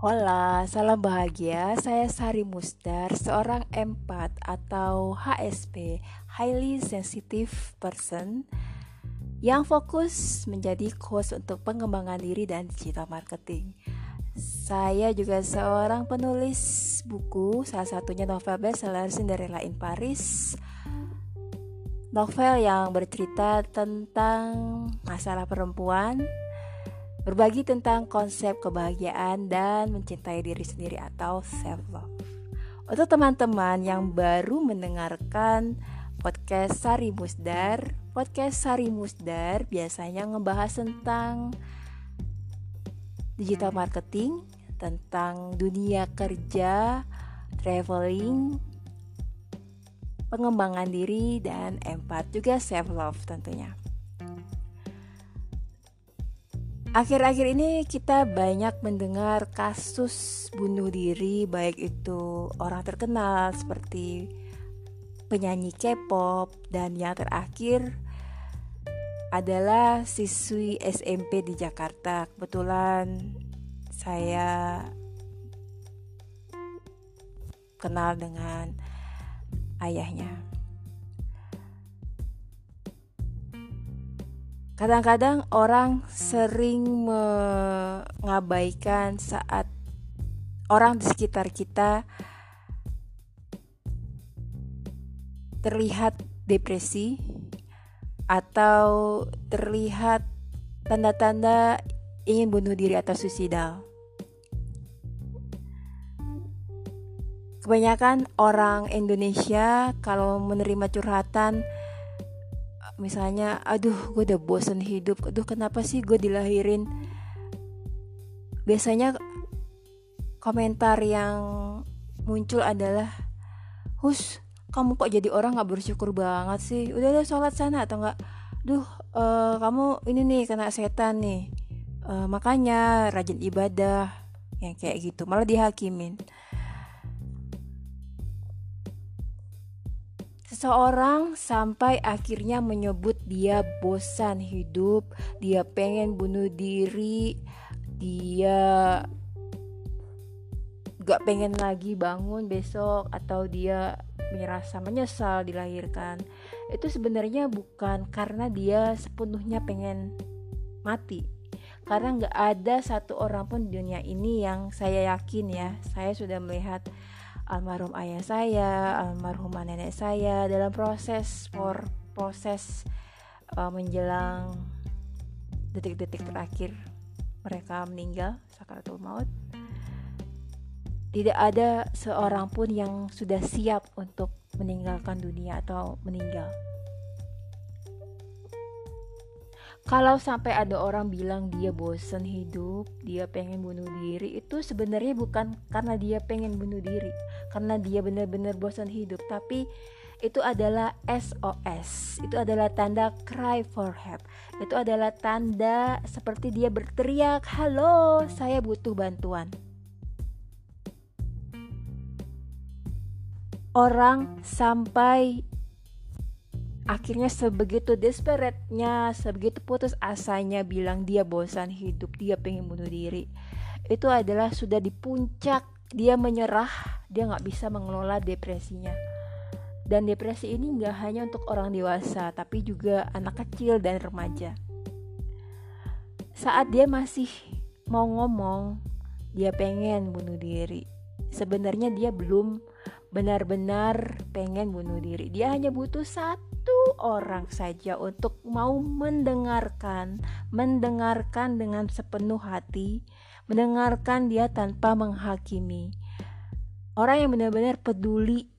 Hola, salam bahagia. Saya Sari Musdar, seorang empat atau HSP, Highly Sensitive Person, yang fokus menjadi coach untuk pengembangan diri dan digital marketing. Saya juga seorang penulis buku, salah satunya novel bestseller Cinderella in Paris. Novel yang bercerita tentang masalah perempuan, berbagi tentang konsep kebahagiaan dan mencintai diri sendiri atau self love. Untuk teman-teman yang baru mendengarkan podcast Sari Musdar, podcast Sari Musdar biasanya ngebahas tentang digital marketing, tentang dunia kerja, traveling, pengembangan diri dan empat juga self love tentunya. Akhir-akhir ini kita banyak mendengar kasus bunuh diri baik itu orang terkenal seperti penyanyi K-pop dan yang terakhir adalah siswi SMP di Jakarta. Kebetulan saya kenal dengan ayahnya. Kadang-kadang orang sering mengabaikan saat orang di sekitar kita terlihat depresi atau terlihat tanda-tanda ingin bunuh diri atau suicidal. Kebanyakan orang Indonesia kalau menerima curhatan misalnya aduh gue udah bosen hidup. Aduh kenapa sih gue dilahirin? Biasanya komentar yang muncul adalah hus kamu kok jadi orang gak bersyukur banget sih? Udah udah sholat sana atau enggak duh uh, kamu ini nih kena setan nih. Uh, makanya rajin ibadah. Yang kayak gitu malah dihakimin Seseorang sampai akhirnya menyebut dia bosan hidup, dia pengen bunuh diri, dia gak pengen lagi bangun besok atau dia merasa menyesal dilahirkan. Itu sebenarnya bukan karena dia sepenuhnya pengen mati. Karena gak ada satu orang pun di dunia ini yang saya yakin ya, saya sudah melihat almarhum ayah saya, almarhum nenek saya dalam proses for proses uh, menjelang detik-detik terakhir mereka meninggal sakaratul maut. Tidak ada seorang pun yang sudah siap untuk meninggalkan dunia atau meninggal. Kalau sampai ada orang bilang dia bosen hidup, dia pengen bunuh diri, itu sebenarnya bukan karena dia pengen bunuh diri, karena dia benar-benar bosan hidup, tapi itu adalah SOS. Itu adalah tanda cry for help. Itu adalah tanda seperti dia berteriak, "Halo, saya butuh bantuan." Orang sampai akhirnya sebegitu desperate-nya, sebegitu putus asanya bilang dia bosan hidup, dia pengen bunuh diri. Itu adalah sudah di puncak, dia menyerah, dia nggak bisa mengelola depresinya. Dan depresi ini nggak hanya untuk orang dewasa, tapi juga anak kecil dan remaja. Saat dia masih mau ngomong, dia pengen bunuh diri. Sebenarnya dia belum benar-benar pengen bunuh diri. Dia hanya butuh satu orang saja untuk mau mendengarkan, mendengarkan dengan sepenuh hati, mendengarkan dia tanpa menghakimi. Orang yang benar-benar peduli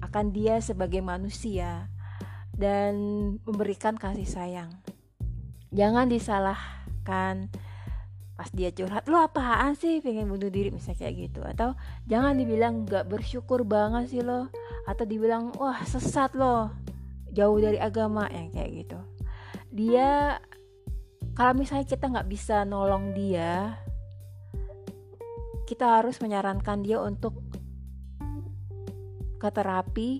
akan dia sebagai manusia dan memberikan kasih sayang. Jangan disalahkan pas dia curhat lo apaan sih pengen bunuh diri misalnya kayak gitu atau jangan dibilang gak bersyukur banget sih lo atau dibilang wah sesat lo jauh dari agama yang kayak gitu. Dia kalau misalnya kita nggak bisa nolong dia kita harus menyarankan dia untuk ke terapi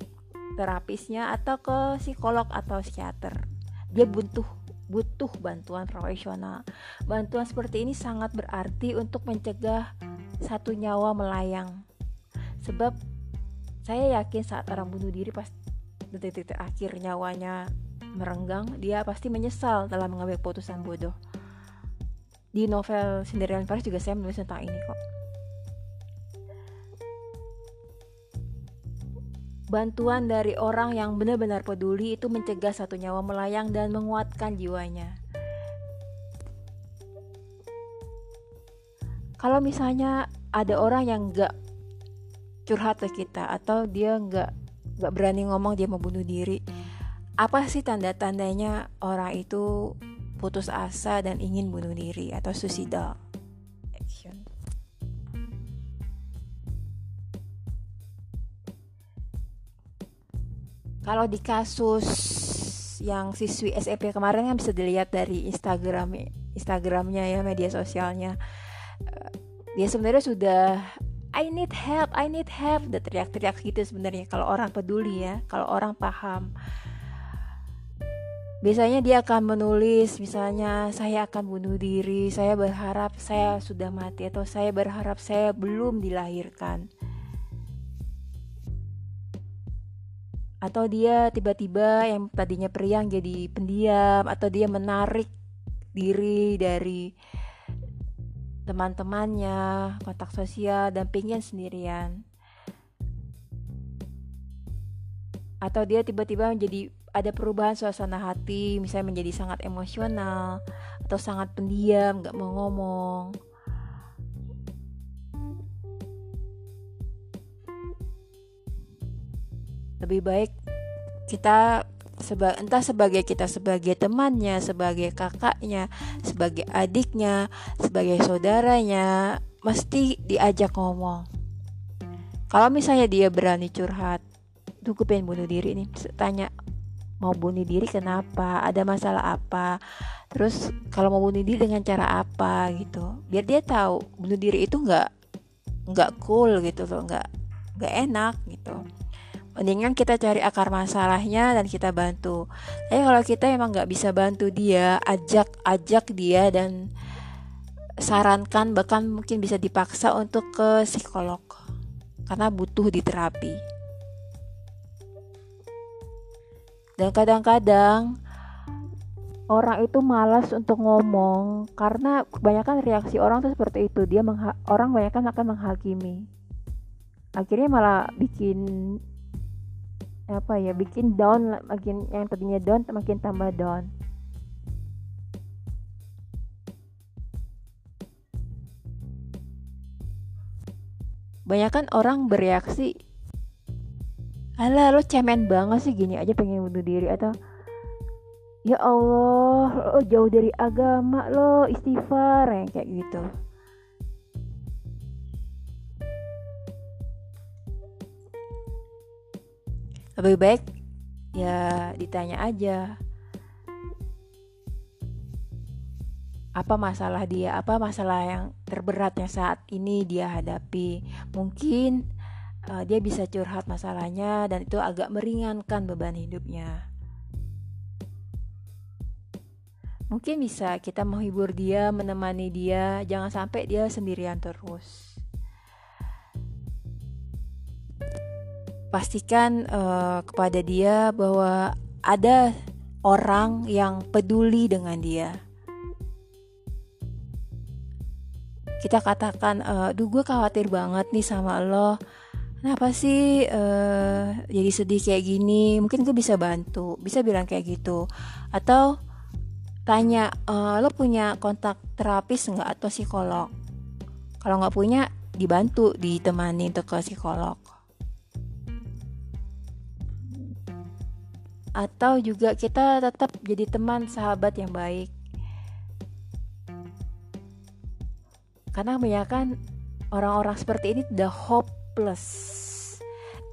terapisnya atau ke psikolog atau psikiater. Dia butuh butuh bantuan profesional. Bantuan seperti ini sangat berarti untuk mencegah satu nyawa melayang. Sebab saya yakin saat orang bunuh diri pas detik-detik akhir nyawanya merenggang dia pasti menyesal dalam mengambil keputusan bodoh di novel Cinderella Paris juga saya menulis tentang ini kok bantuan dari orang yang benar-benar peduli itu mencegah satu nyawa melayang dan menguatkan jiwanya. Kalau misalnya ada orang yang nggak curhat ke kita atau dia nggak nggak berani ngomong dia mau bunuh diri, apa sih tanda-tandanya orang itu putus asa dan ingin bunuh diri atau suicidal? Kalau di kasus yang siswi SEP kemarin kan bisa dilihat dari Instagram Instagramnya ya media sosialnya. Eh, dia sebenarnya sudah I need help, I need help. Udah teriak-teriak gitu sebenarnya kalau orang peduli ya kalau orang paham. Biasanya dia akan menulis misalnya saya akan bunuh diri saya berharap saya sudah mati atau saya berharap saya belum dilahirkan. Atau dia tiba-tiba yang tadinya periang jadi pendiam atau dia menarik diri dari teman-temannya, kontak sosial dan pengen sendirian. Atau dia tiba-tiba menjadi ada perubahan suasana hati, misalnya menjadi sangat emosional atau sangat pendiam, nggak mau ngomong. lebih baik kita seba entah sebagai kita sebagai temannya, sebagai kakaknya, sebagai adiknya, sebagai saudaranya, mesti diajak ngomong. Kalau misalnya dia berani curhat, tuh gue pengen bunuh diri nih, tanya mau bunuh diri kenapa, ada masalah apa, terus kalau mau bunuh diri dengan cara apa? Gitu, biar dia tahu bunuh diri itu nggak nggak cool gitu loh, nggak nggak enak gitu mendingan kita cari akar masalahnya dan kita bantu. Tapi kalau kita emang nggak bisa bantu dia ajak ajak dia dan sarankan bahkan mungkin bisa dipaksa untuk ke psikolog. Karena butuh diterapi dan kadang-kadang orang itu malas untuk ngomong karena kebanyakan reaksi orang tuh seperti itu. Dia orang kebanyakan akan menghakimi. Akhirnya malah bikin apa ya bikin down makin yang tadinya down makin tambah down. Banyak kan orang bereaksi Alah lo cemen banget sih gini aja pengen bunuh diri atau Ya Allah lo jauh dari agama lo istighfar yang kayak gitu lebih baik ya ditanya aja apa masalah dia, apa masalah yang terberat yang saat ini dia hadapi. Mungkin uh, dia bisa curhat masalahnya dan itu agak meringankan beban hidupnya. Mungkin bisa kita menghibur dia, menemani dia, jangan sampai dia sendirian terus. Pastikan uh, kepada dia bahwa ada orang yang peduli dengan dia. Kita katakan, uh, duh gue khawatir banget nih sama lo. Kenapa sih uh, jadi sedih kayak gini? Mungkin gue bisa bantu, bisa bilang kayak gitu. Atau tanya, uh, lo punya kontak terapis nggak atau psikolog? Kalau nggak punya, dibantu ditemani untuk ke psikolog. Atau juga kita tetap jadi teman sahabat yang baik. Karena kebanyakan orang-orang seperti ini udah hopeless.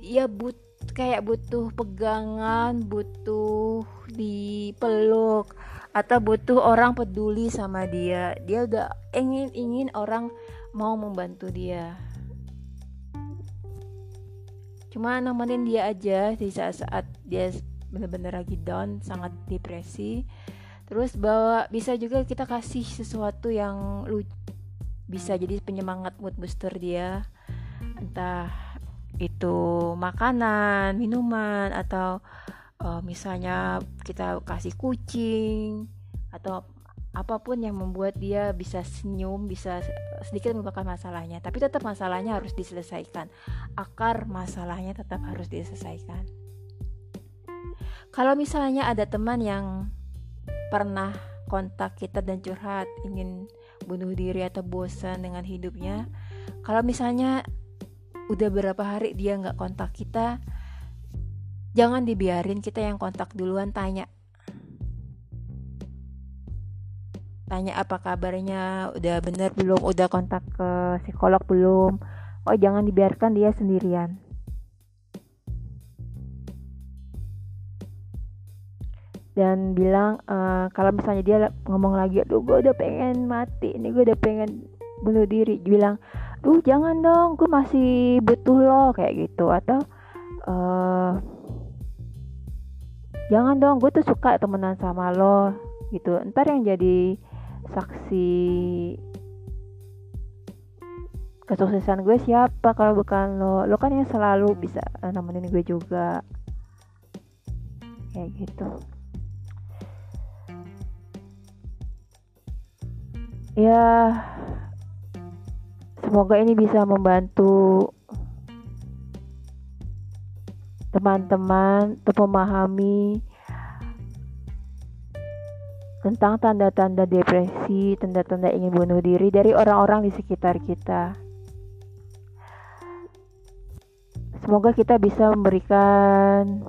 Dia but kayak butuh pegangan butuh dipeluk atau butuh orang peduli sama dia. Dia udah ingin ingin orang mau membantu dia. Cuma nemenin dia aja di saat-saat dia bener-bener lagi down sangat depresi terus bawa bisa juga kita kasih sesuatu yang lucu bisa jadi penyemangat mood booster dia entah itu makanan minuman atau uh, misalnya kita kasih kucing atau apa pun yang membuat dia bisa senyum, bisa sedikit melupakan masalahnya, tapi tetap masalahnya harus diselesaikan. Akar masalahnya tetap harus diselesaikan. Kalau misalnya ada teman yang pernah kontak kita dan curhat ingin bunuh diri atau bosan dengan hidupnya, kalau misalnya udah berapa hari dia nggak kontak kita, jangan dibiarin kita yang kontak duluan tanya. Tanya apa kabarnya udah bener belum? Udah kontak ke psikolog belum? Oh jangan dibiarkan dia sendirian dan bilang uh, kalau misalnya dia ngomong lagi aduh gue udah pengen mati ini gue udah pengen bunuh diri bilang duh jangan dong gue masih butuh lo kayak gitu. Atau uh, jangan dong gue tuh suka temenan sama lo gitu. Ntar yang jadi saksi kesuksesan gue siapa kalau bukan lo? Lo kan yang selalu bisa nemenin gue juga. Kayak gitu ya semoga ini bisa membantu teman-teman untuk memahami tentang tanda-tanda depresi, tanda-tanda ingin bunuh diri dari orang-orang di sekitar kita. Semoga kita bisa memberikan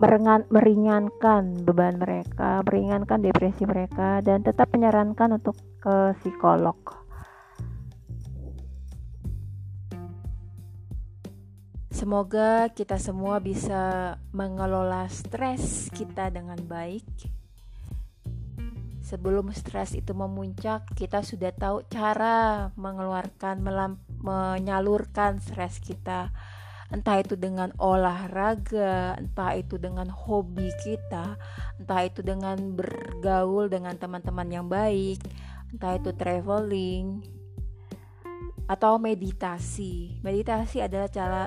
merengan, meringankan beban mereka, meringankan depresi mereka dan tetap menyarankan untuk ke psikolog. Semoga kita semua bisa mengelola stres kita dengan baik sebelum stres itu memuncak, kita sudah tahu cara mengeluarkan, menyalurkan stres kita. Entah itu dengan olahraga, entah itu dengan hobi kita, entah itu dengan bergaul dengan teman-teman yang baik, entah itu traveling atau meditasi. Meditasi adalah cara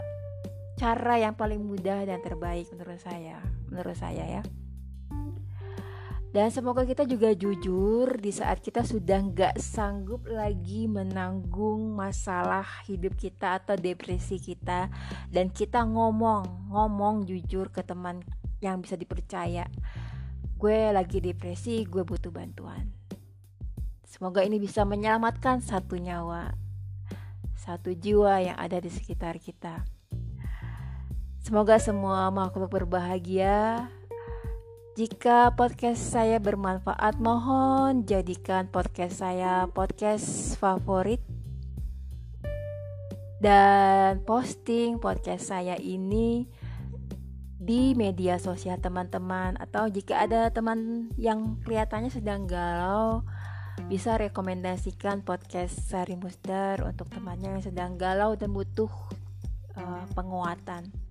cara yang paling mudah dan terbaik menurut saya, menurut saya ya. Dan semoga kita juga jujur di saat kita sudah nggak sanggup lagi menanggung masalah hidup kita atau depresi kita dan kita ngomong, ngomong jujur ke teman yang bisa dipercaya. Gue lagi depresi, gue butuh bantuan. Semoga ini bisa menyelamatkan satu nyawa, satu jiwa yang ada di sekitar kita. Semoga semua makhluk berbahagia, jika podcast saya bermanfaat, mohon jadikan podcast saya podcast favorit dan posting podcast saya ini di media sosial teman-teman atau jika ada teman yang kelihatannya sedang galau bisa rekomendasikan podcast Sari Musdar untuk temannya yang sedang galau dan butuh uh, penguatan.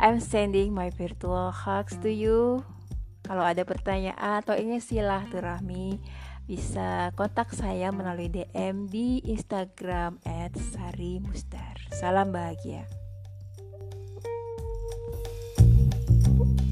I'm sending my virtual hugs to you. Kalau ada pertanyaan atau ingin silaturahmi, bisa kontak saya melalui DM di Instagram @sarimustar. Salam bahagia. thank you